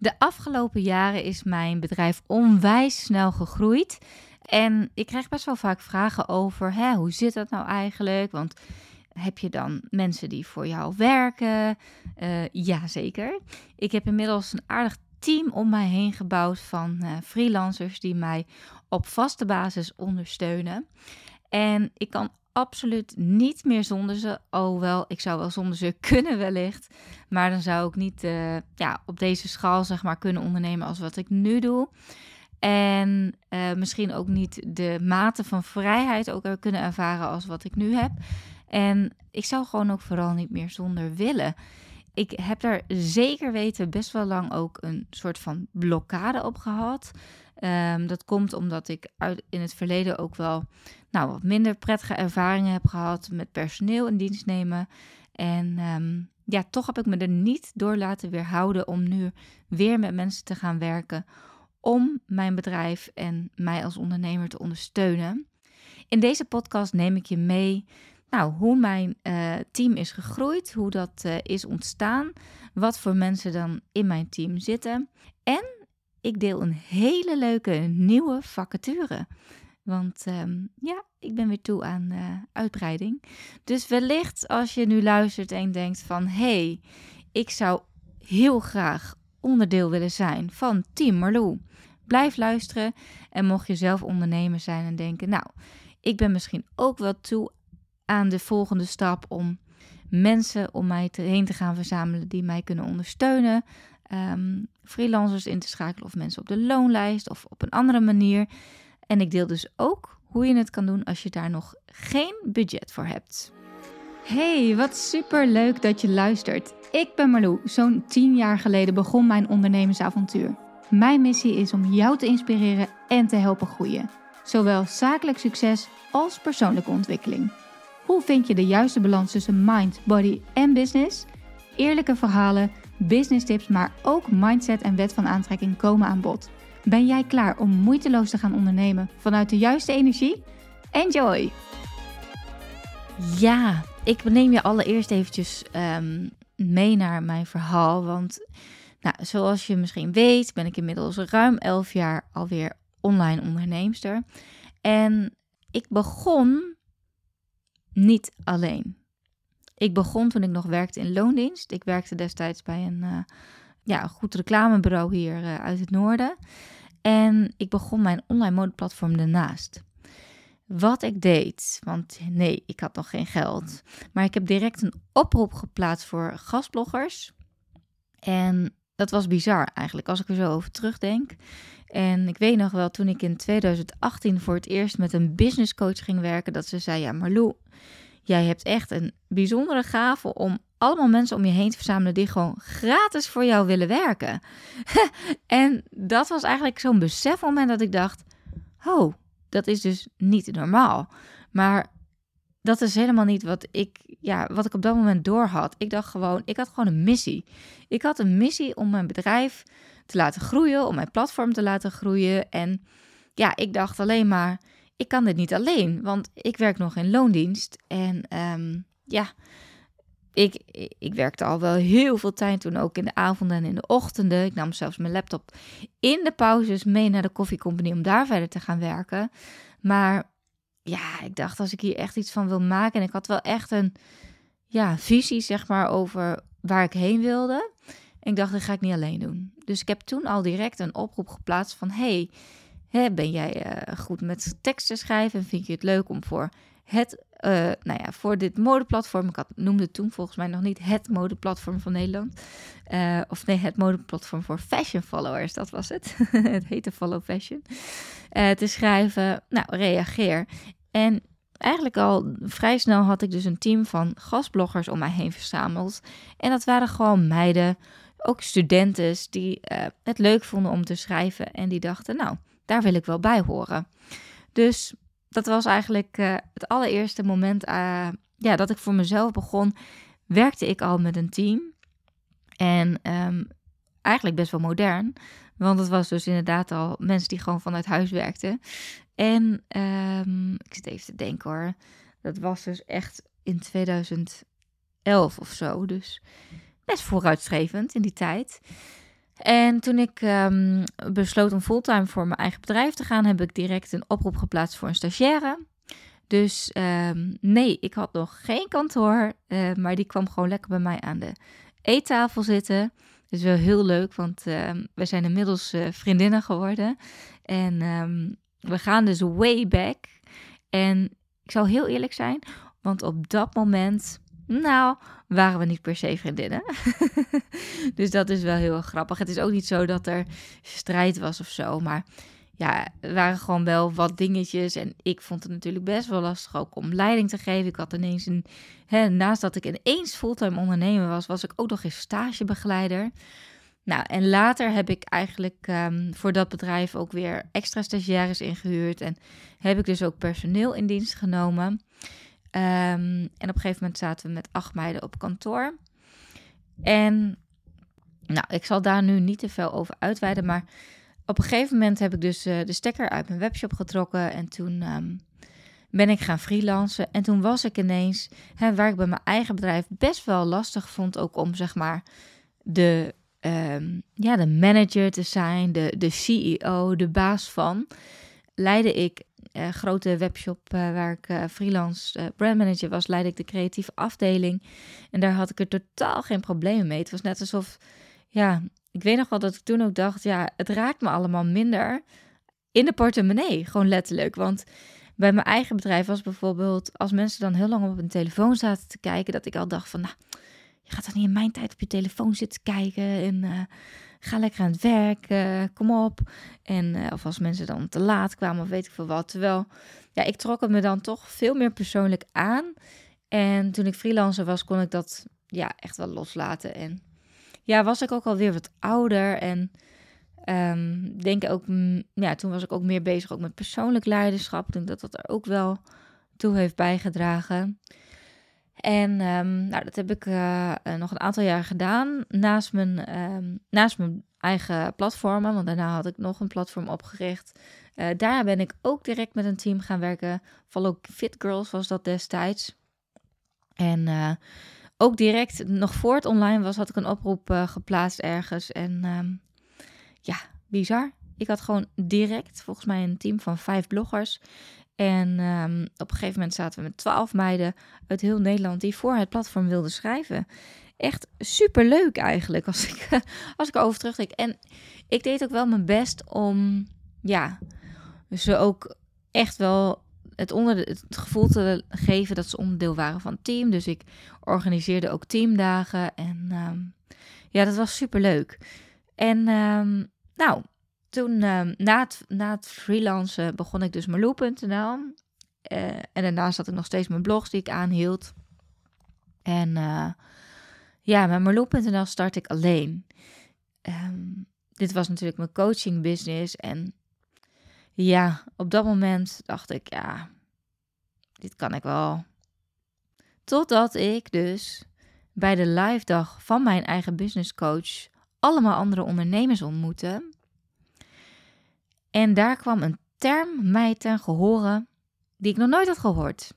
De afgelopen jaren is mijn bedrijf onwijs snel gegroeid. En ik krijg best wel vaak vragen over hè, hoe zit dat nou eigenlijk? Want heb je dan mensen die voor jou werken? Uh, ja, zeker. Ik heb inmiddels een aardig team om mij heen gebouwd van uh, freelancers die mij op vaste basis ondersteunen. En ik kan absoluut niet meer zonder ze. Oh wel, ik zou wel zonder ze kunnen wellicht. Maar dan zou ik niet uh, ja, op deze schaal zeg maar kunnen ondernemen als wat ik nu doe. En uh, misschien ook niet de mate van vrijheid ook kunnen ervaren als wat ik nu heb. En ik zou gewoon ook vooral niet meer zonder willen. Ik heb daar zeker weten best wel lang ook een soort van blokkade op gehad. Um, dat komt omdat ik uit, in het verleden ook wel nou, wat minder prettige ervaringen heb gehad met personeel in dienst nemen. En um, ja, toch heb ik me er niet door laten weerhouden om nu weer met mensen te gaan werken. Om mijn bedrijf en mij als ondernemer te ondersteunen. In deze podcast neem ik je mee nou, hoe mijn uh, team is gegroeid, hoe dat uh, is ontstaan, wat voor mensen dan in mijn team zitten. En ik deel een hele leuke nieuwe vacature. Want um, ja, ik ben weer toe aan uh, uitbreiding. Dus wellicht als je nu luistert en denkt van... hey, ik zou heel graag onderdeel willen zijn van Team Marlou. Blijf luisteren en mocht je zelf ondernemer zijn en denken... nou, ik ben misschien ook wel toe aan de volgende stap om mensen om mij heen te gaan verzamelen die mij kunnen ondersteunen. Um, freelancers in te schakelen of mensen op de loonlijst of op een andere manier. En ik deel dus ook hoe je het kan doen als je daar nog geen budget voor hebt. Hey, wat super leuk dat je luistert. Ik ben Marlou. Zo'n 10 jaar geleden begon mijn ondernemersavontuur. Mijn missie is om jou te inspireren en te helpen groeien. Zowel zakelijk succes als persoonlijke ontwikkeling. Hoe vind je de juiste balans tussen mind, body en business? Eerlijke verhalen, business tips, maar ook mindset en wet van aantrekking komen aan bod. Ben jij klaar om moeiteloos te gaan ondernemen vanuit de juiste energie? Enjoy! Ja, ik neem je allereerst eventjes um, mee naar mijn verhaal. Want nou, zoals je misschien weet, ben ik inmiddels ruim 11 jaar alweer online onderneemster. En ik begon niet alleen. Ik begon toen ik nog werkte in loondienst. Ik werkte destijds bij een uh, ja, goed reclamebureau hier uh, uit het noorden. En ik begon mijn online modeplatform daarnaast. Wat ik deed, want nee, ik had nog geen geld. Maar ik heb direct een oproep geplaatst voor gastbloggers. En dat was bizar eigenlijk, als ik er zo over terugdenk. En ik weet nog wel, toen ik in 2018 voor het eerst met een business coach ging werken, dat ze zei: Ja, Marlou, jij hebt echt een bijzondere gave om allemaal mensen om je heen te verzamelen die gewoon gratis voor jou willen werken. en dat was eigenlijk zo'n besefmoment dat ik dacht: Oh, dat is dus niet normaal. Maar dat is helemaal niet wat ik, ja, wat ik op dat moment door had. Ik dacht gewoon, ik had gewoon een missie. Ik had een missie om mijn bedrijf te laten groeien, om mijn platform te laten groeien. En ja, ik dacht alleen maar, ik kan dit niet alleen, want ik werk nog in loondienst. En um, ja, ik, ik werkte al wel heel veel tijd toen, ook in de avonden en in de ochtenden. Ik nam zelfs mijn laptop in de pauzes mee naar de koffiecompagnie om daar verder te gaan werken. Maar ja, ik dacht als ik hier echt iets van wil maken. En ik had wel echt een ja, visie, zeg maar, over waar ik heen wilde. En ik dacht, dat ga ik niet alleen doen. Dus ik heb toen al direct een oproep geplaatst van... hey, ben jij uh, goed met teksten schrijven en vind je het leuk om voor het, uh, nou ja, voor dit modeplatform, ik had, noemde toen volgens mij nog niet het modeplatform van Nederland, uh, of nee, het modeplatform voor fashion followers, dat was het. het heette Follow Fashion. Te schrijven, nou, reageer. En eigenlijk al vrij snel had ik dus een team van gastbloggers om mij heen verzameld. En dat waren gewoon meiden, ook studenten, die het leuk vonden om te schrijven en die dachten, nou, daar wil ik wel bij horen. Dus dat was eigenlijk uh, het allereerste moment uh, ja, dat ik voor mezelf begon. Werkte ik al met een team. En um, eigenlijk best wel modern. Want het was dus inderdaad al mensen die gewoon vanuit huis werkten. En um, ik zit even te denken hoor. Dat was dus echt in 2011 of zo. Dus best vooruitstrevend in die tijd. En toen ik um, besloot om fulltime voor mijn eigen bedrijf te gaan, heb ik direct een oproep geplaatst voor een stagiaire. Dus um, nee, ik had nog geen kantoor, uh, maar die kwam gewoon lekker bij mij aan de eettafel zitten. Dus wel heel leuk, want uh, we zijn inmiddels uh, vriendinnen geworden. En we gaan dus way back. En ik zal heel eerlijk zijn, want op dat moment, nou, waren we niet per se vriendinnen. dus dat is wel heel grappig. Het is ook niet zo dat er strijd was of zo, maar ja, er waren gewoon wel wat dingetjes. En ik vond het natuurlijk best wel lastig ook om leiding te geven. Ik had ineens een, hè, naast dat ik ineens fulltime ondernemer was, was ik ook nog eens stagebegeleider. Nou, en later heb ik eigenlijk um, voor dat bedrijf ook weer extra stagiaires ingehuurd. En heb ik dus ook personeel in dienst genomen. Um, en op een gegeven moment zaten we met acht meiden op kantoor. En nou, ik zal daar nu niet te veel over uitweiden, maar op een gegeven moment heb ik dus uh, de stekker uit mijn webshop getrokken en toen um, ben ik gaan freelancen. En toen was ik ineens, hè, waar ik bij mijn eigen bedrijf best wel lastig vond, ook om zeg maar de, um, ja, de manager te zijn, de, de CEO, de baas van, leidde ik grote webshop uh, waar ik uh, freelance brandmanager was, leidde ik de creatieve afdeling. En daar had ik er totaal geen problemen mee. Het was net alsof, ja, ik weet nog wel dat ik toen ook dacht, ja, het raakt me allemaal minder in de portemonnee, gewoon letterlijk. Want bij mijn eigen bedrijf was bijvoorbeeld, als mensen dan heel lang op hun telefoon zaten te kijken, dat ik al dacht van, nou, je gaat toch niet in mijn tijd op je telefoon zitten kijken en ga lekker aan het werk, kom op. En uh, of als mensen dan te laat kwamen of weet ik veel wat. Terwijl, ja, ik trok het me dan toch veel meer persoonlijk aan. En toen ik freelancer was, kon ik dat ja, echt wel loslaten. En ja, was ik ook alweer wat ouder en um, denk ook, ja, toen was ik ook meer bezig ook met persoonlijk leiderschap. Ik denk dat dat er ook wel toe heeft bijgedragen. En um, nou, dat heb ik uh, nog een aantal jaar gedaan naast mijn, um, naast mijn eigen platformen. Want daarna had ik nog een platform opgericht. Uh, daar ben ik ook direct met een team gaan werken. Follow Fit Girls was dat destijds. En ook direct, nog voor het online was, had ik een oproep geplaatst ergens. En um, ja, bizar. Ik had gewoon direct, volgens mij, een team van vijf bloggers. En um, op een gegeven moment zaten we met twaalf meiden uit heel Nederland die voor het platform wilden schrijven. Echt super leuk eigenlijk, als ik, als ik erover terugdenk. En ik deed ook wel mijn best om, ja, ze ook echt wel het, onder het gevoel te geven dat ze onderdeel waren van het team. Dus ik organiseerde ook teamdagen. En um, ja, dat was super leuk. En um, nou, toen um, na, het, na het freelancen begon ik dus Marloe.nl. Uh, en daarnaast had ik nog steeds mijn blogs die ik aanhield. En uh, ja, met Marloe.nl start ik alleen. Um, dit was natuurlijk mijn coaching business. En ja, op dat moment dacht ik, ja, dit kan ik wel. Totdat ik dus bij de live dag van mijn eigen business coach allemaal andere ondernemers ontmoette. En daar kwam een term mij ten gehore die ik nog nooit had gehoord.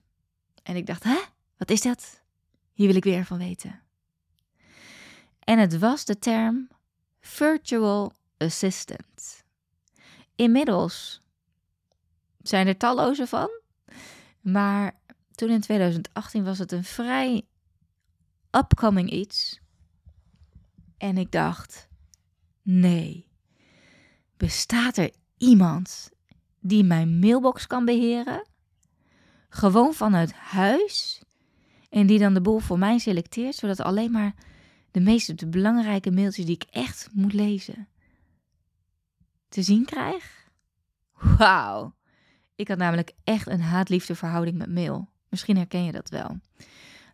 En ik dacht, hè, wat is dat? Hier wil ik weer van weten. En het was de term virtual assistant. Inmiddels zijn er talloze van. Maar toen in 2018 was het een vrij upcoming iets. En ik dacht: nee, bestaat er iemand die mijn mailbox kan beheren? Gewoon vanuit huis? En die dan de boel voor mij selecteert, zodat alleen maar de meeste de belangrijke mailtjes die ik echt moet lezen te zien krijg? Wauw. Ik had namelijk echt een haat-liefde verhouding met mail. Misschien herken je dat wel.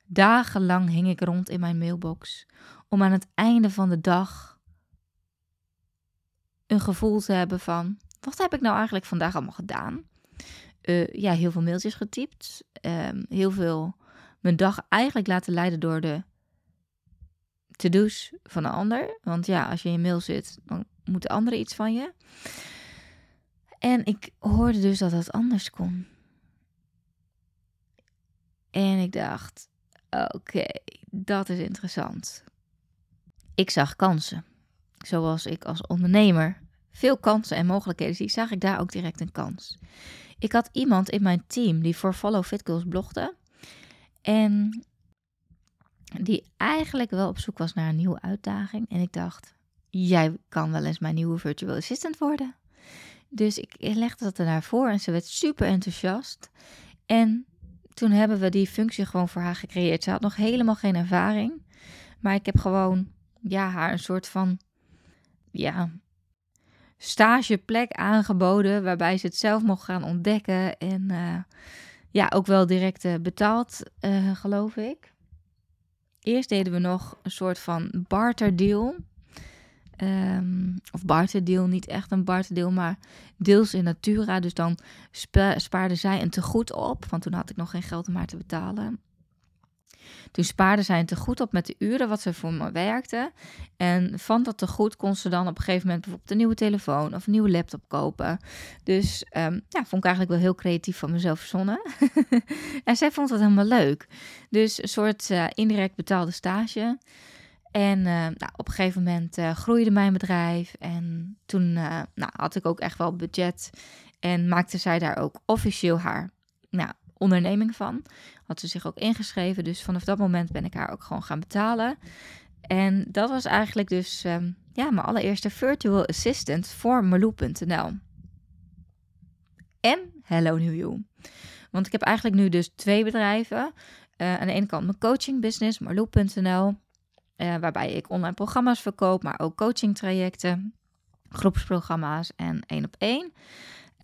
Dagenlang hing ik rond in mijn mailbox om aan het einde van de dag een gevoel te hebben van: wat heb ik nou eigenlijk vandaag allemaal gedaan? Uh, ja, heel veel mailtjes getypt. Um, heel veel mijn dag eigenlijk laten leiden door de to-do's van een ander. Want ja, als je in je mail zit, dan moeten anderen iets van je. En ik hoorde dus dat dat anders kon. En ik dacht: oké, dat is interessant. Ik zag kansen. zoals ik als ondernemer veel kansen en mogelijkheden zie, zag ik daar ook direct een kans. Ik had iemand in mijn team die voor Follow Fit Girls blogde. En die eigenlijk wel op zoek was naar een nieuwe uitdaging. En ik dacht, jij kan wel eens mijn nieuwe virtual assistant worden. Dus ik legde dat ernaar voor en ze werd super enthousiast. En toen hebben we die functie gewoon voor haar gecreëerd. Ze had nog helemaal geen ervaring. Maar ik heb gewoon ja, haar een soort van ja, stageplek aangeboden. Waarbij ze het zelf mocht gaan ontdekken. En uh, ja, ook wel direct uh, betaald, uh, geloof ik. Eerst deden we nog een soort van barterdeal. Um, of barterdeal, niet echt een barterdeal, maar deels in natura. Dus dan spaarde zij een tegoed op, want toen had ik nog geen geld om haar te betalen. Toen spaarde zij een tegoed op met de uren wat ze voor me werkte. En van dat tegoed kon ze dan op een gegeven moment bijvoorbeeld een nieuwe telefoon of een nieuwe laptop kopen. Dus um, ja, vond ik eigenlijk wel heel creatief van mezelf verzonnen. en zij vond het helemaal leuk. Dus een soort uh, indirect betaalde stage. En uh, nou, op een gegeven moment uh, groeide mijn bedrijf. En toen nou, had ik ook echt wel budget. En maakte zij daar ook officieel haar nou, onderneming van. Had ze zich ook ingeschreven. Dus vanaf dat moment ben ik haar ook gewoon gaan betalen. En dat was eigenlijk dus um, ja, mijn allereerste virtual assistant voor Marloe.nl. En Hello New You. Want ik heb eigenlijk nu dus twee bedrijven. Uh, aan de ene kant mijn coaching business, Marloe.nl. Uh, waarbij ik online programma's verkoop, maar ook coaching trajecten, groepsprogramma's en één op één.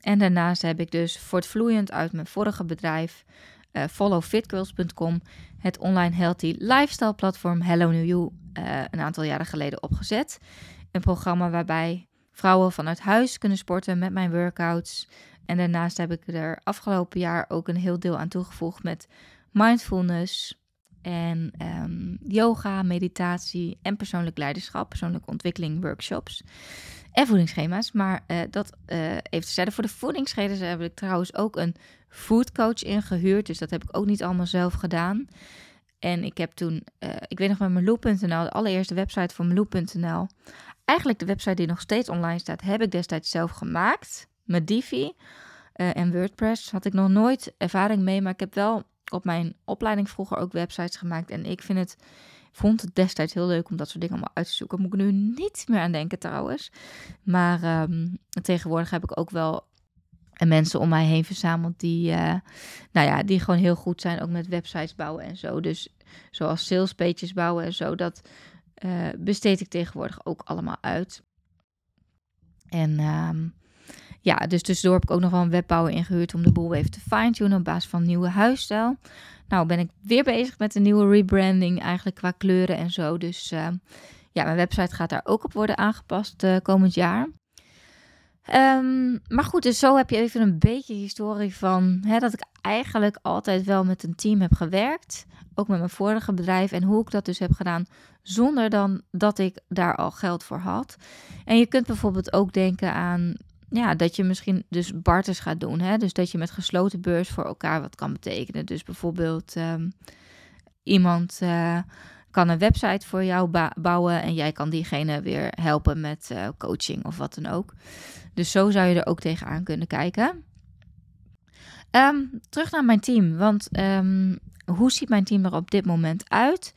En daarnaast heb ik dus voortvloeiend uit mijn vorige bedrijf, uh, followfitgirls.com, het online healthy lifestyle platform Hello New You uh, een aantal jaren geleden opgezet. Een programma waarbij vrouwen vanuit huis kunnen sporten met mijn workouts. En daarnaast heb ik er afgelopen jaar ook een heel deel aan toegevoegd met mindfulness en um, yoga, meditatie en persoonlijk leiderschap, persoonlijke ontwikkeling, workshops en voedingsschema's. Maar uh, dat uh, even terzijde. Voor de voedingsschema's heb ik trouwens ook een foodcoach ingehuurd. Dus dat heb ik ook niet allemaal zelf gedaan. En ik heb toen, uh, ik weet nog met Meloe.nl, de allereerste website van Meloe.nl. Eigenlijk de website die nog steeds online staat, heb ik destijds zelf gemaakt. Met Divi en WordPress. Had ik nog nooit ervaring mee, maar ik heb wel op mijn opleiding vroeger ook websites gemaakt. En ik vind het vond het destijds heel leuk om dat soort dingen allemaal uit te zoeken. Moet ik nu niet meer aan denken trouwens. Maar um, tegenwoordig heb ik ook wel mensen om mij heen verzameld die, uh, nou ja, die gewoon heel goed zijn, ook met websites bouwen en zo. Dus zoals salespages bouwen en zo, dat uh, besteed ik tegenwoordig ook allemaal uit. En um, ja, dus tussendoor heb ik ook nog wel een webbouwer ingehuurd om de boel even te fine-tunen op basis van nieuwe huisstijl. Nou ben ik weer bezig met een nieuwe rebranding, eigenlijk qua kleuren en zo. Dus uh, ja, mijn website gaat daar ook op worden aangepast uh, komend jaar. Um, maar goed, dus zo heb je even een beetje historie van hè, dat ik eigenlijk altijd wel met een team heb gewerkt. Ook met mijn vorige bedrijf. En hoe ik dat dus heb gedaan zonder dan dat ik daar al geld voor had. En je kunt bijvoorbeeld ook denken aan ja, dat je misschien dus barters gaat doen. Hè? Dus dat je met gesloten beurs voor elkaar wat kan betekenen. Dus bijvoorbeeld um, iemand uh, kan een website voor jou bouwen en jij kan diegene weer helpen met uh, coaching of wat dan ook. Dus zo zou je er ook tegenaan kunnen kijken. Um, terug naar mijn team, want um, hoe ziet mijn team er op dit moment uit?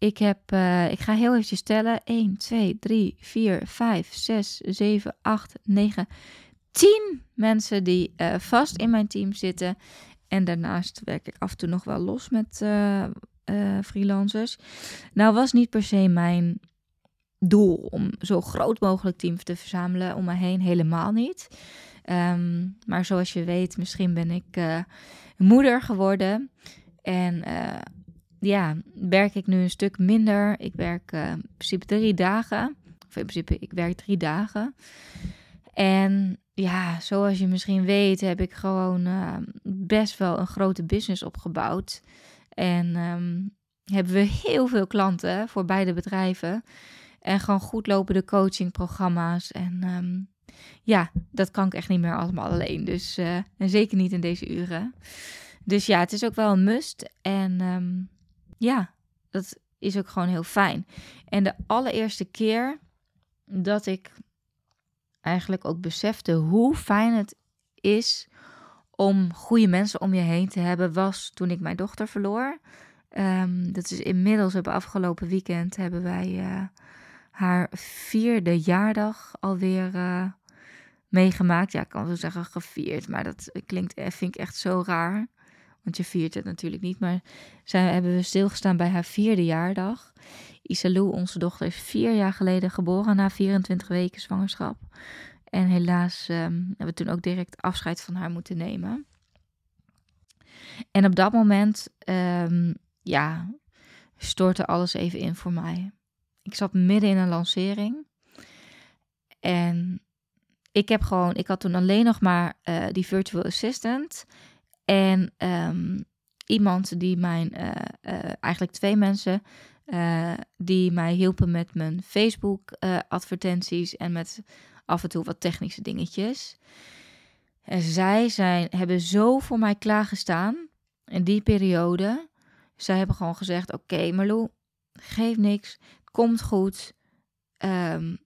Ik, heb, uh, ik ga heel eventjes tellen. 1, 2, 3, 4, 5, 6, 7, 8, 9, 10 mensen die uh, vast in mijn team zitten. En daarnaast werk ik af en toe nog wel los met uh, freelancers. Nou was niet per se mijn doel om zo groot mogelijk team te verzamelen om me heen. Helemaal niet. Um, maar zoals je weet, misschien ben ik moeder geworden. En ja, werk ik nu een stuk minder. Ik werk uh, in principe drie dagen. Of in principe, ik werk drie dagen. En ja, zoals je misschien weet, heb ik gewoon uh, best wel een grote business opgebouwd. En um, hebben we heel veel klanten voor beide bedrijven. En gewoon goed lopende coachingprogramma's. En um, ja, dat kan ik echt niet meer allemaal alleen. Dus uh, en zeker niet in deze uren. Dus ja, het is ook wel een must. En um, ja, dat is ook gewoon heel fijn. En de allereerste keer dat ik eigenlijk ook besefte hoe fijn het is om goede mensen om je heen te hebben, was toen ik mijn dochter verloor. Um, dat is inmiddels op afgelopen weekend hebben wij uh, haar vierde jaardag alweer uh, meegemaakt. Ja, ik kan wel zeggen gevierd, maar dat klinkt, eh, vind ik echt zo raar. Want je viert het natuurlijk niet. Maar zij hebben we stilgestaan bij haar vierde jaardag. Isalou, onze dochter, is vier jaar geleden geboren na 24 weken zwangerschap. En helaas um, hebben we toen ook direct afscheid van haar moeten nemen. En op dat moment, um, ja, stortte alles even in voor mij. Ik zat midden in een lancering. En ik heb gewoon, ik had toen alleen nog maar uh, die virtual assistant. En um, iemand die mijn, uh, uh, eigenlijk twee mensen, die mij hielpen met mijn Facebook advertenties en met af en toe wat technische dingetjes. En zij zijn, hebben zo voor mij klaargestaan in die periode. Zij hebben gewoon gezegd: Oké, okay, geef niks, komt goed. Um,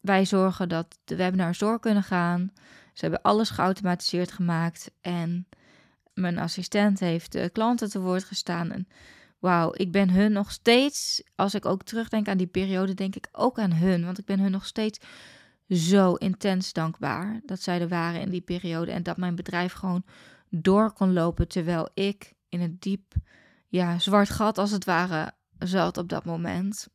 wij zorgen dat de webinars door kunnen gaan. Ze hebben alles geautomatiseerd gemaakt. En mijn assistent heeft de klanten te woord gestaan. En wauw, ik ben hun nog steeds, als ik ook terugdenk aan die periode, denk ik ook aan hun. Want ik ben hun nog steeds zo intens dankbaar dat zij er waren in die periode. En dat mijn bedrijf gewoon door kon lopen terwijl ik in een diep, ja, zwart gat als het ware zat op dat moment.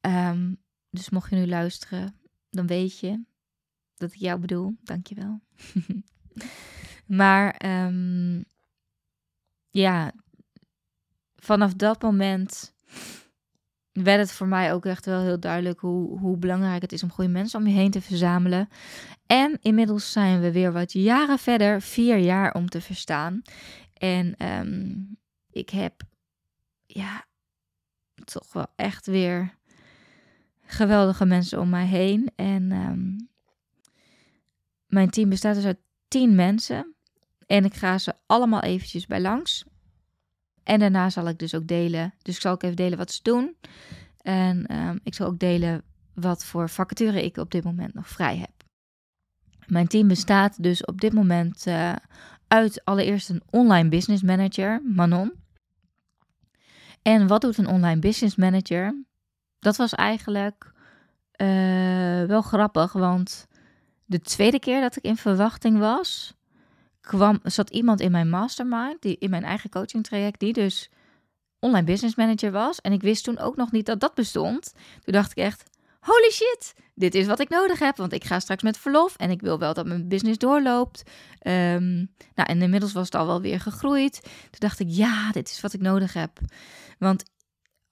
Um, dus mocht je nu luisteren, dan weet je dat ik jou bedoel. Dankjewel. maar um, ja, vanaf dat moment werd het voor mij ook echt wel heel duidelijk hoe, hoe belangrijk het is om goede mensen om je heen te verzamelen. En inmiddels zijn we weer wat jaren verder, vier jaar om te verstaan. En um, ik heb ja, toch wel echt weer geweldige mensen om mij heen. En um, mijn team bestaat dus uit tien mensen. En ik ga ze allemaal eventjes bij langs. En daarna zal ik dus ook delen. Dus ik zal ook even delen wat ze doen. En um, ik zal ook delen wat voor vacature ik op dit moment nog vrij heb. Mijn team bestaat dus op dit moment uh, uit allereerst een online business manager, Manon. En wat doet een online business manager? dat was eigenlijk uh, wel grappig, want de tweede keer dat ik in verwachting was, kwam, zat iemand in mijn mastermind, die, in mijn eigen coaching traject, die dus online business manager was. En ik wist toen ook nog niet dat dat bestond. Toen dacht ik echt, holy shit, dit is wat ik nodig heb. Want ik ga straks met verlof en ik wil wel dat mijn business doorloopt. Um, nou, en inmiddels was het al wel weer gegroeid. Toen dacht ik, ja, dit is wat ik nodig heb. Want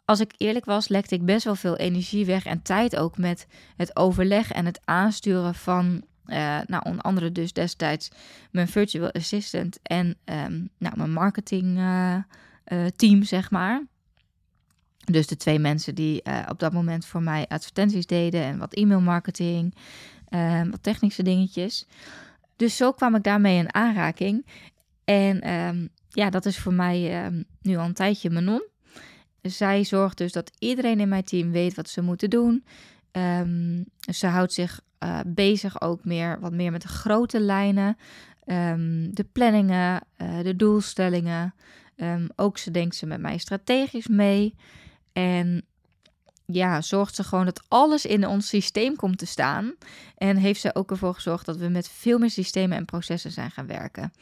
als ik eerlijk was, lekte ik best wel veel energie weg en tijd ook met het overleg en het aansturen van, uh, nou, onder andere dus destijds mijn virtual assistant en um, nou, mijn marketing uh, uh, team, zeg maar. Dus de twee mensen die op dat moment voor mij advertenties deden en wat e-mail marketing, ehm, wat technische dingetjes. Dus zo kwam ik daarmee in aanraking. En um, ja, dat is voor mij nu al een tijdje Manon zij zorgt dus dat iedereen in mijn team weet wat ze moeten doen. Ze houdt zich uh, bezig ook meer, wat meer met de grote lijnen, um, de planningen, uh, de doelstellingen. Um, ook ze denkt ze met mij strategisch mee. En ja, zorgt ze gewoon dat alles in ons systeem komt te staan. En heeft ze ook ervoor gezorgd dat we met veel meer systemen en processen zijn gaan werken.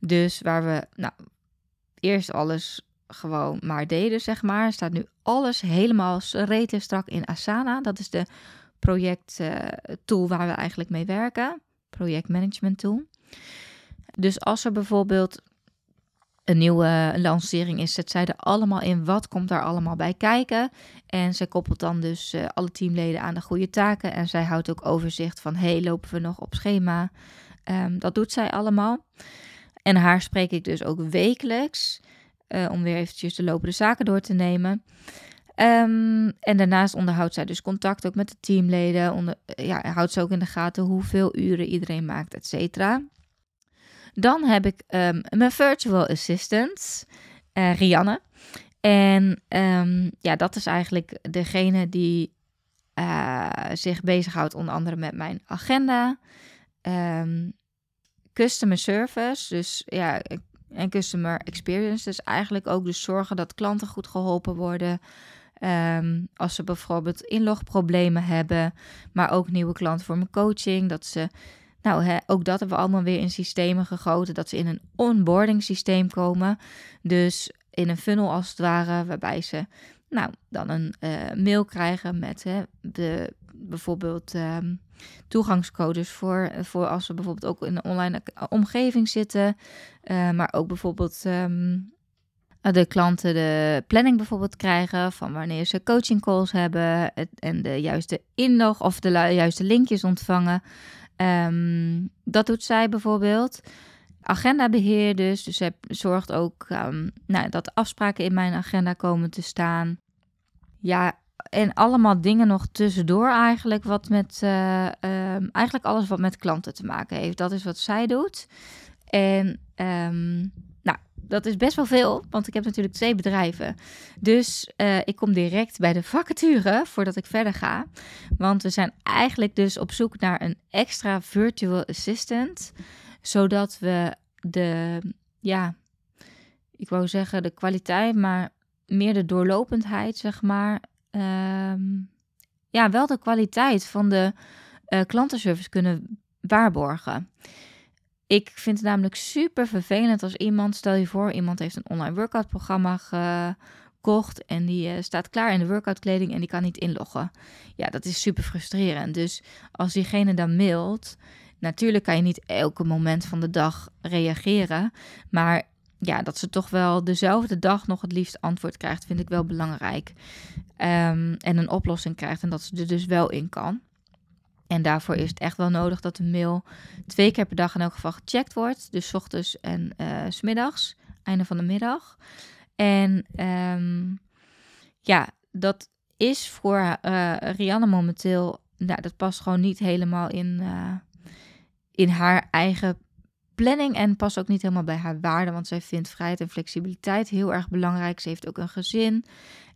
Dus waar we nou, eerst alles gewoon maar deden, zeg maar. Staat nu alles helemaal rete strak in Asana. Dat is de projecttool uh, waar we eigenlijk mee werken. Projectmanagement tool. Dus als er bijvoorbeeld een nieuwe lancering is, zet zij er allemaal in. Wat komt daar allemaal bij kijken? En zij koppelt dan dus uh, alle teamleden aan de goede taken. En zij houdt ook overzicht van, hey, lopen we nog op schema? Um, dat doet zij allemaal. En haar spreek ik dus ook wekelijks. Uh, om weer eventjes de lopende zaken door te nemen. Um, en daarnaast onderhoudt zij dus contact ook met de teamleden. Onder, ja, houdt ze ook in de gaten hoeveel uren iedereen maakt, et cetera. Dan heb ik um, mijn virtual assistant, uh, Rianne. En um, ja, dat is eigenlijk degene die uh, zich bezighoudt onder andere met mijn agenda. Customer service, dus ja, en customer experience. Dus eigenlijk ook dus zorgen dat klanten goed geholpen worden. Ehm, als ze bijvoorbeeld inlogproblemen hebben, maar ook nieuwe klanten voor mijn coaching. Dat ze, nou, ook dat hebben we allemaal weer in systemen gegoten. Dat ze in een onboarding systeem komen. Dus in een funnel als het ware, waarbij ze nou, dan een uh, mail krijgen met de, bijvoorbeeld um, toegangscodes voor, voor als ze bijvoorbeeld ook in een online omgeving zitten. Uh, maar ook bijvoorbeeld um, de klanten de planning bijvoorbeeld krijgen van wanneer ze coaching calls hebben en de juiste inlog of de juiste linkjes ontvangen. Um, dat doet zij bijvoorbeeld. Agendabeheer dus. Dus zij zorgt ook um, nou, dat afspraken in mijn agenda komen te staan. Ja, en allemaal dingen nog tussendoor eigenlijk wat met uh, um, eigenlijk alles wat met klanten te maken heeft. Dat is wat zij doet. En dat is best wel veel, want ik heb natuurlijk twee bedrijven. Dus uh, ik kom direct bij de vacature voordat ik verder ga. Want we zijn eigenlijk dus op zoek naar een extra virtual assistant, zodat we de ja, ik wou zeggen de kwaliteit, maar meer de doorlopendheid, zeg maar, Ehm, ja, wel de kwaliteit van de uh, klantenservice kunnen waarborgen. Ik vind het namelijk super vervelend als iemand, stel je voor, iemand heeft een online workout programma gekocht en die uh, staat klaar in de workout kleding en die kan niet inloggen. Ja, dat is super frustrerend. Dus als diegene dan mailt, natuurlijk kan je niet elke moment van de dag reageren, maar ja, dat ze toch wel dezelfde dag nog het liefst antwoord krijgt, vind ik wel belangrijk. Um, en een oplossing krijgt en dat ze er dus wel in kan. En daarvoor is het echt wel nodig dat de mail twee keer per dag in elk geval gecheckt wordt. Dus ochtends en uh, s middags, einde van de middag. En um, ja, dat is voor uh, Rianne momenteel, nou, dat past gewoon niet helemaal in, uh, in haar eigen planning en past ook niet helemaal bij haar waarden, want zij vindt vrijheid en flexibiliteit heel erg belangrijk. Ze heeft ook een gezin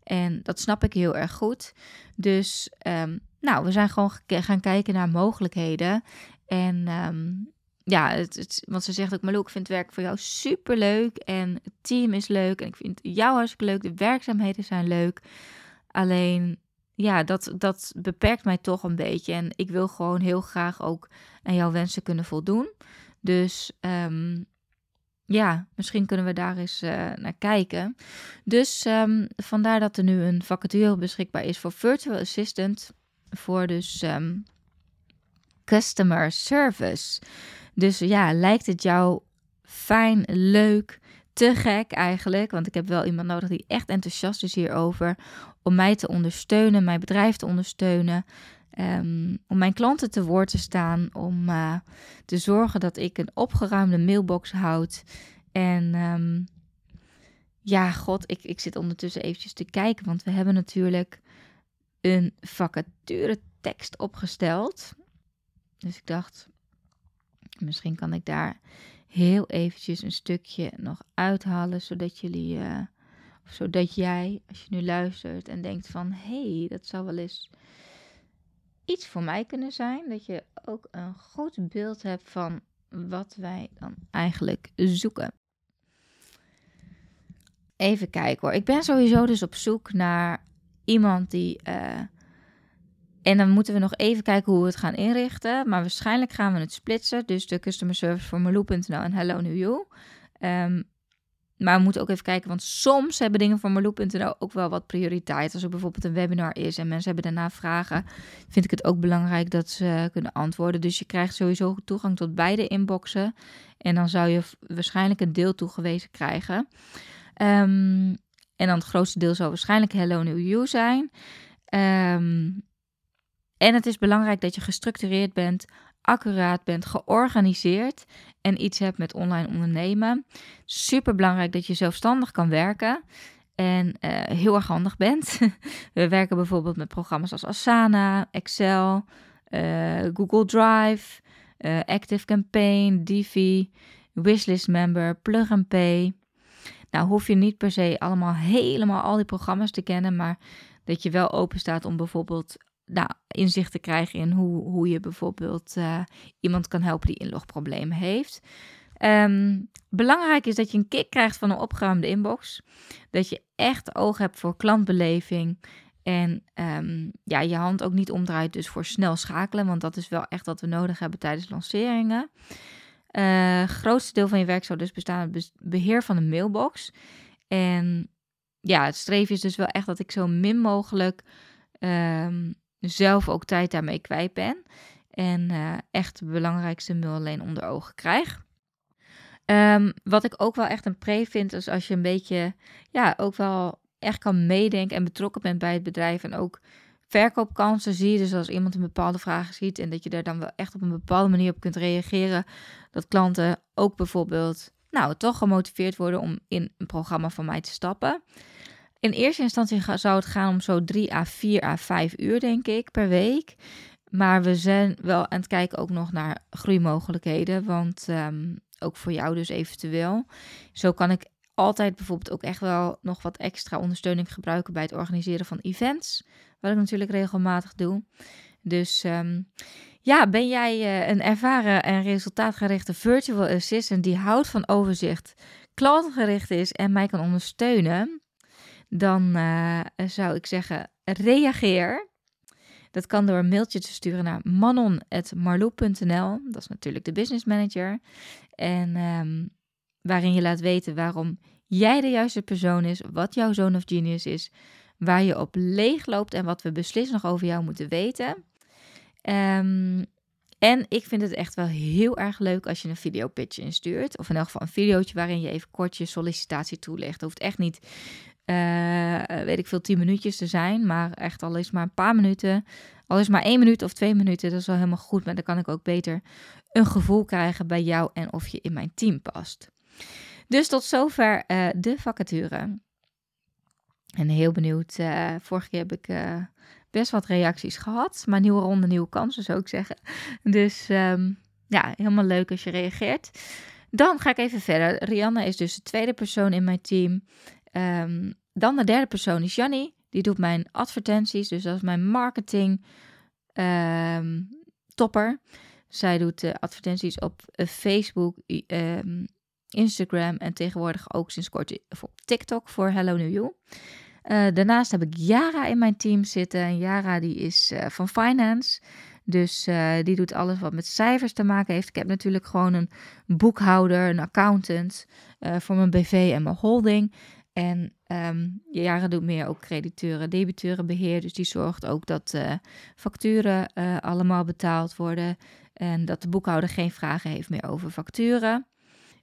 en dat snap ik heel erg goed. Dus um, nou, we zijn gewoon gaan kijken naar mogelijkheden. En um, ja, het, want ze zegt ook, Malou, ik vind het werk voor jou super leuk en het team is leuk en ik vind jou hartstikke leuk, de werkzaamheden zijn leuk. Alleen, ja, dat, dat beperkt mij toch een beetje en ik wil gewoon heel graag ook aan jouw wensen kunnen voldoen. Dus um, ja, misschien kunnen we daar eens uh, naar kijken. Dus um, vandaar dat er nu een vacature beschikbaar is voor virtual assistant voor dus um, customer service. Dus ja, lijkt het jou fijn, leuk, te gek eigenlijk? Want ik heb wel iemand nodig die echt enthousiast is hierover om mij te ondersteunen, mijn bedrijf te ondersteunen. Um, om mijn klanten te woord te staan, om uh, te zorgen dat ik een opgeruimde mailbox houd. En um, ja, god, ik, ik zit ondertussen eventjes te kijken, want we hebben natuurlijk een vacature tekst opgesteld. Dus ik dacht, misschien kan ik daar heel eventjes een stukje nog uithalen, zodat jullie, uh, of zodat jij, als je nu luistert en denkt van, hé, hey, dat zou wel eens iets voor mij kunnen zijn. Dat je ook een goed beeld hebt van wat wij dan eigenlijk zoeken. Even kijken hoor. Ik ben sowieso dus op zoek naar iemand die. Uh, en dan moeten we nog even kijken hoe we het gaan inrichten. Maar waarschijnlijk gaan we het splitsen. Dus de customer service voor Marloe.nl en Hello New You. Um, maar we moeten ook even kijken, want soms hebben dingen voor Marloe.nl ook wel wat prioriteit. Als er bijvoorbeeld een webinar is en mensen hebben daarna vragen, vind ik het ook belangrijk dat ze kunnen antwoorden. Dus je krijgt sowieso toegang tot beide inboxen. En dan zou je waarschijnlijk een deel toegewezen krijgen. Um, en dan het grootste deel zou waarschijnlijk Hello New You zijn. Um, en het is belangrijk dat je gestructureerd bent, accuraat bent, georganiseerd en iets hebt met online ondernemen. Super belangrijk dat je zelfstandig kan werken en uh, heel erg handig bent. We werken bijvoorbeeld met programma's als Asana, Excel, uh, Google Drive, uh, Active Campaign, Divi, Wishlist Member, Plug and Pay. Nou hoef je niet per se allemaal helemaal al die programma's te kennen, maar dat je wel open staat om bijvoorbeeld nou, inzicht te krijgen in hoe, hoe je bijvoorbeeld uh, iemand kan helpen die inlogproblemen heeft. Um, belangrijk is dat je een kick krijgt van een opgeruimde inbox. Dat je echt oog hebt voor klantbeleving. En um, ja, je hand ook niet omdraait dus voor snel schakelen. Want dat is wel echt wat we nodig hebben tijdens lanceringen. Uh, grootste deel van je werk zou dus bestaan uit beheer van een mailbox. En ja, het streven is dus wel echt dat ik zo min mogelijk um, zelf ook tijd daarmee kwijt ben. En uh, echt de belangrijkste mail alleen onder ogen krijg. Um, wat ik ook wel echt een pre vind, is als je een beetje, ja, ook wel echt kan meedenken en betrokken bent bij het bedrijf. En ook verkoopkansen ziet. Dus als iemand een bepaalde vraag ziet en dat je daar dan wel echt op een bepaalde manier op kunt reageren. Dat klanten ook bijvoorbeeld, nou, toch gemotiveerd worden om in een programma van mij te stappen. In eerste instantie zou het gaan om zo 3 à 4 à 5 uur, denk ik, per week. Maar we zijn wel aan het kijken ook nog naar groeimogelijkheden. Want um, ook voor jou dus eventueel. Zo kan ik altijd bijvoorbeeld ook echt wel nog wat extra ondersteuning gebruiken bij het organiseren van events. Wat ik natuurlijk regelmatig doe. Dus um, ja, ben jij uh, een ervaren en resultaatgerichte virtual assistant die houdt van overzicht, klantgericht is en mij kan ondersteunen? Dan uh, zou ik zeggen, reageer. Dat kan door een mailtje te sturen naar manon.marloe.nl. Dat is natuurlijk de business manager. En um, waarin je laat weten waarom jij de juiste persoon is, wat jouw zoon of genius is, waar je op leeg loopt en wat we beslist nog over jou moeten weten. Um, en ik vind het echt wel heel erg leuk als je een videopitch instuurt. Of in elk geval een videootje waarin je even kort je sollicitatie toelegt. Het hoeft echt niet, uh, weet ik veel, tien minuutjes te zijn. Maar echt al is maar een paar minuten. Al maar één minuut of twee minuten. Dat is wel helemaal goed. Maar dan kan ik ook beter een gevoel krijgen bij jou en of je in mijn team past. Dus tot zover uh, de vacature. En heel benieuwd. Uh, vorige keer heb ik uh, best wat reacties gehad. Maar nieuwe ronde, nieuwe kansen zou ik zeggen. Dus um, ja, helemaal leuk als je reageert. Dan ga ik even verder. Rianne is dus de tweede persoon in mijn team. Um, dan de derde persoon is Jannie. Die doet mijn advertenties. Dus dat is mijn marketing um, topper. Zij doet advertenties op Facebook, Instagram en tegenwoordig ook sinds kort op TikTok voor Hello New You. Uh, daarnaast heb ik Yara in mijn team zitten. En Yara die is uh, van finance. Dus uh, die doet alles wat met cijfers te maken heeft. Ik heb natuurlijk gewoon een boekhouder, een accountant voor mijn BV en mijn holding. En um, Yara doet meer ook crediteuren, debiteuren beheer. Dus die zorgt ook dat facturen allemaal betaald worden. En dat de boekhouder geen vragen heeft meer over facturen.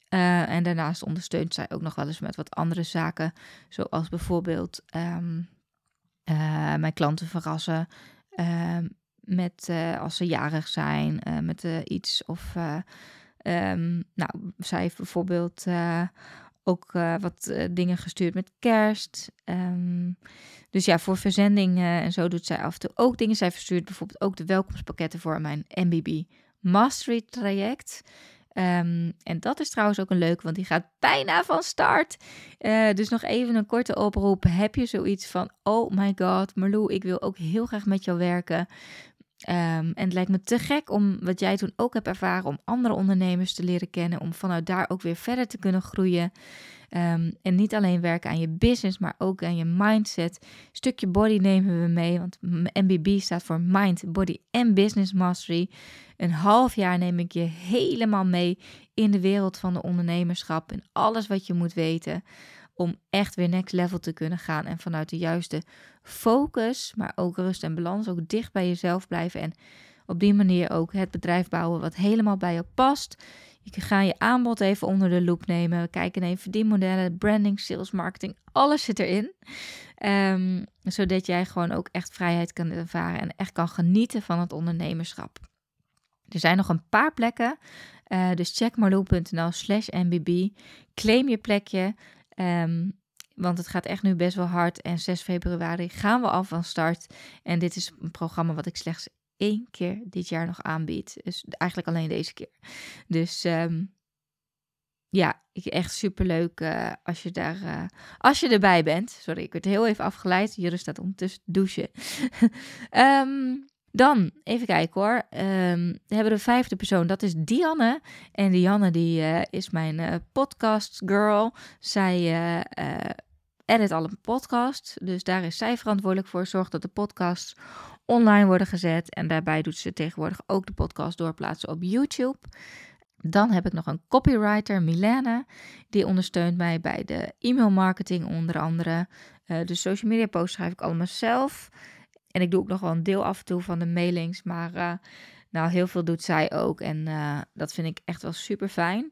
Uh, en daarnaast ondersteunt zij ook nog wel eens met wat andere zaken, zoals bijvoorbeeld um, uh, mijn klanten verrassen uh, met als ze jarig zijn met iets of um, nou, zij heeft bijvoorbeeld ook wat dingen gestuurd met kerst. Dus ja, voor verzending en zo doet zij af en toe ook dingen. Zij verstuurt bijvoorbeeld ook de welkomstpakketten voor mijn MBB Mastery traject. Um, en dat is trouwens ook een leuke, want die gaat bijna van start. Uh, dus nog even een korte oproep. Heb je zoiets van, oh my god, Marlou, ik wil ook heel graag met jou werken. Um, en het lijkt me te gek om wat jij toen ook hebt ervaren, om andere ondernemers te leren kennen, om vanuit daar ook weer verder te kunnen groeien. Um, en niet alleen werken aan je business, maar ook aan je mindset. Stukje body nemen we mee, want MBB staat voor Mind, Body en Business Mastery. Een half jaar neem ik je helemaal mee in de wereld van de ondernemerschap en alles wat je moet weten om echt weer next level te kunnen gaan en vanuit de juiste focus, maar ook rust en balans, ook dicht bij jezelf blijven en op die manier ook het bedrijf bouwen wat helemaal bij je past. Je kan je aanbod even onder de loep nemen. We kijken even verdienmodellen, branding, sales, marketing. Alles zit erin. Um, zodat jij gewoon ook echt vrijheid kan ervaren en echt kan genieten van het ondernemerschap. Er zijn nog een paar plekken. Uh, dus check marloe.nl slash mbb. Claim je plekje. Um, want het gaat echt nu best wel hard. En 6 februari gaan we af van start. En dit is een programma wat ik slechts één keer dit jaar nog aanbiedt. Dus eigenlijk alleen deze keer. Dus um, ja, echt superleuk uh, als, je daar, uh, als je erbij bent. Sorry, ik werd heel even afgeleid. Jurre staat ondertussen douchen. um, dan, even kijken hoor. Um, we hebben de vijfde persoon, dat is Dianne. En Dianne die, uh, is mijn podcast girl. Zij edit alle podcasts. Dus daar is zij verantwoordelijk voor. Zorgt dat de podcasts online worden gezet. En daarbij doet ze tegenwoordig ook de podcast doorplaatsen op YouTube. Dan heb ik nog een copywriter, Milena. Die ondersteunt mij bij de e-mail marketing onder andere. de social media posts schrijf ik allemaal zelf. En ik doe ook nog wel een deel af en toe van de mailings. Maar uh, nou, heel veel doet zij ook. En uh, dat vind ik echt wel super fijn.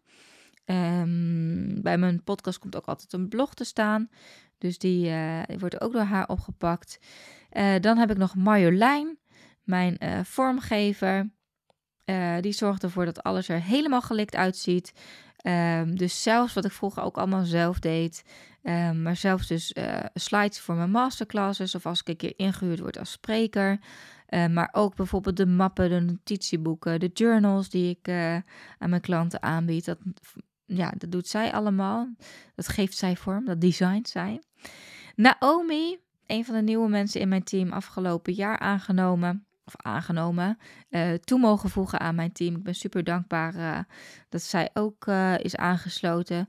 Um, bij mijn podcast komt ook altijd een blog te staan. Dus die, die wordt ook door haar opgepakt. Dan heb ik nog Marjolein, mijn vormgever. die zorgt ervoor dat alles er helemaal gelikt uitziet. Um, dus zelfs wat ik vroeger ook allemaal zelf deed. Um, maar zelfs dus slides voor mijn masterclasses of als ik een keer ingehuurd word als spreker. Uh, maar ook bijvoorbeeld de mappen, de notitieboeken, de journals die ik aan mijn klanten aanbied. Dat, ja, dat doet zij allemaal. Dat geeft zij vorm, dat designt zij. Naomi, een van de nieuwe mensen in mijn team, afgelopen jaar aangenomen of aangenomen, uh, toe mogen voegen aan mijn team. Ik ben super dankbaar uh, dat zij ook uh, is aangesloten.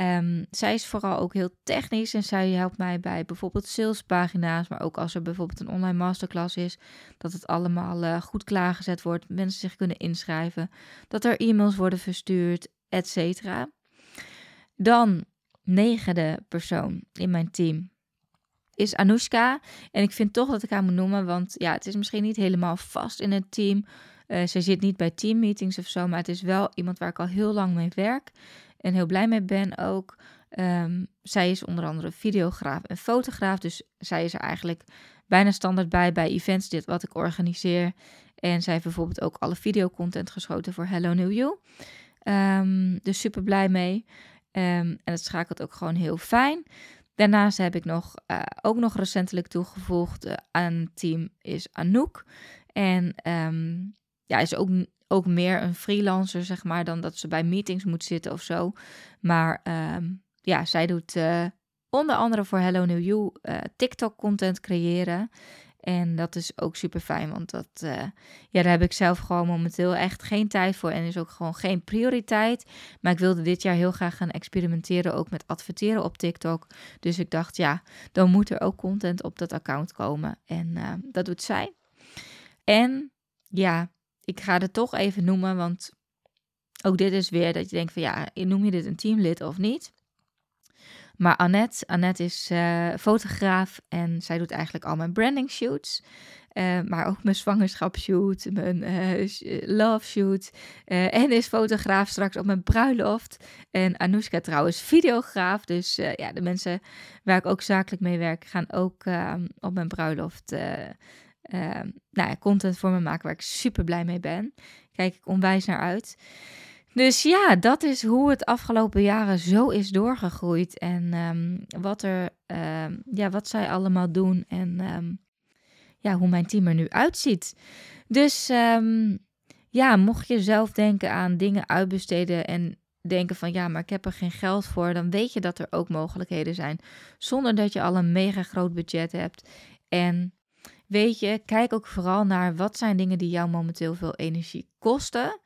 Um, zij is vooral ook heel technisch en zij helpt mij bij bijvoorbeeld salespagina's, maar ook als er bijvoorbeeld een online masterclass is, dat het allemaal goed klaargezet wordt, mensen zich kunnen inschrijven, dat er e-mails worden verstuurd, etc. Dan negende persoon in mijn team is Anoushka. En ik vind toch dat ik haar moet noemen, want ja, het is misschien niet helemaal vast in het team. Uh, ze zit niet bij teammeetings of zo, maar het is wel iemand waar ik al heel lang mee werk en heel blij mee ben ook. Um, zij is onder andere videograaf en fotograaf, dus zij is er eigenlijk bijna standaard bij bij events dit wat ik organiseer. En zij heeft bijvoorbeeld ook alle videocontent geschoten voor Hello New You. Um, dus super blij mee. Um, en het schakelt ook gewoon heel fijn. Daarnaast heb ik nog, uh, ook nog recentelijk toegevoegd uh, aan team is Anouk. En um, ja, is ook, ook meer een freelancer, zeg maar, dan dat ze bij meetings moet zitten of zo. Maar um, ja, zij doet uh, onder andere voor Hello New You TikTok-content creëren. En dat is ook super fijn, want dat, uh, ja, daar heb ik zelf gewoon momenteel echt geen tijd voor en is ook gewoon geen prioriteit. Maar ik wilde dit jaar heel graag gaan experimenteren, ook met adverteren op TikTok. Dus ik dacht, ja, dan moet er ook content op dat account komen. En uh, dat doet zij. En ja, ik ga het toch even noemen, want ook dit is weer dat je denkt van ja, noem je dit een teamlid of niet? Maar Annette, Annette is uh, fotograaf en zij doet eigenlijk al mijn branding shoots. Uh, maar ook mijn zwangerschapsshoot, mijn uh, love shoot. en is fotograaf straks op mijn bruiloft. En Anoushka trouwens videograaf. Dus ja, de mensen waar ik ook zakelijk mee werk gaan ook ehm, op mijn bruiloft ehm, nou, ja, content voor me maken waar ik super blij mee ben. Kijk ik onwijs naar uit. Dus ja, dat is hoe het afgelopen jaren zo is doorgegroeid. En um, wat, er, um, ja, wat zij allemaal doen. En um, ja, hoe mijn team er nu uitziet. Dus ja, mocht je zelf denken aan dingen uitbesteden en denken van ja, maar ik heb er geen geld voor, dan weet je dat er ook mogelijkheden zijn. Zonder dat je al een mega groot budget hebt. En weet je, kijk ook vooral naar wat zijn dingen die jou momenteel veel energie kosten.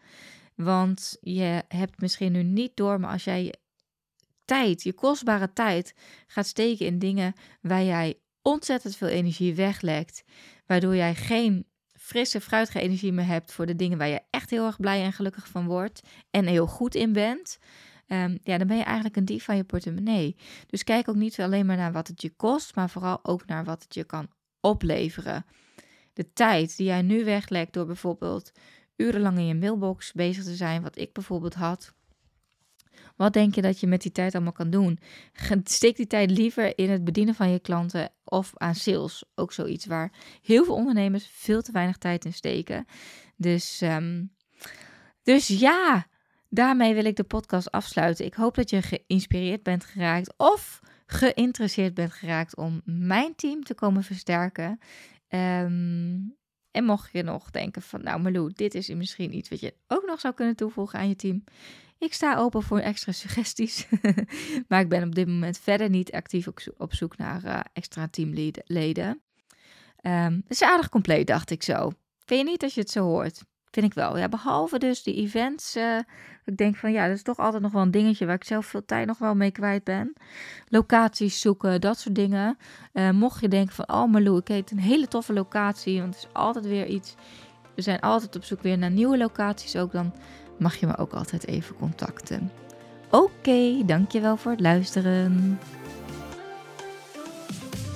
Want je hebt misschien nu niet door, maar als jij je tijd, je kostbare tijd, gaat steken in dingen waar jij ontzettend veel energie weglekt, waardoor jij geen frisse, fruitige energie meer hebt voor de dingen waar je echt heel erg blij en gelukkig van wordt en heel goed in bent. Um, ja, dan ben je eigenlijk een dief van je portemonnee. Dus kijk ook niet alleen maar naar wat het je kost, maar vooral ook naar wat het je kan opleveren. De tijd die jij nu weglekt door bijvoorbeeld urenlang in je mailbox bezig te zijn, wat ik bijvoorbeeld had. Wat denk je dat je met die tijd allemaal kan doen? Steek die tijd liever in het bedienen van je klanten of aan sales. Ook zoiets waar heel veel ondernemers veel te weinig tijd in steken. Dus, um, dus ja, daarmee wil ik de podcast afsluiten. Ik hoop dat je geïnspireerd bent geraakt of geïnteresseerd bent geraakt om mijn team te komen versterken. Um, en mocht je nog denken van, nou Malou, dit is misschien iets wat je ook nog zou kunnen toevoegen aan je team. Ik sta open voor extra suggesties. maar ik ben op dit moment verder niet actief op zoek naar uh, extra teamleden. Um, het is aardig compleet, dacht ik zo. Vind je niet als je het zo hoort? Vind ik wel. Ja, behalve dus die events. Uh, ik denk van ja, dat is toch altijd nog wel een dingetje waar ik zelf veel tijd nog wel mee kwijt ben. Locaties zoeken, dat soort dingen. Uh, mocht je denken van, oh Malou, ik heet een hele toffe locatie. Want het is altijd weer iets. We zijn altijd op zoek weer naar nieuwe locaties ook. Dan mag je me ook altijd even contacten. Oké, dankjewel voor het luisteren.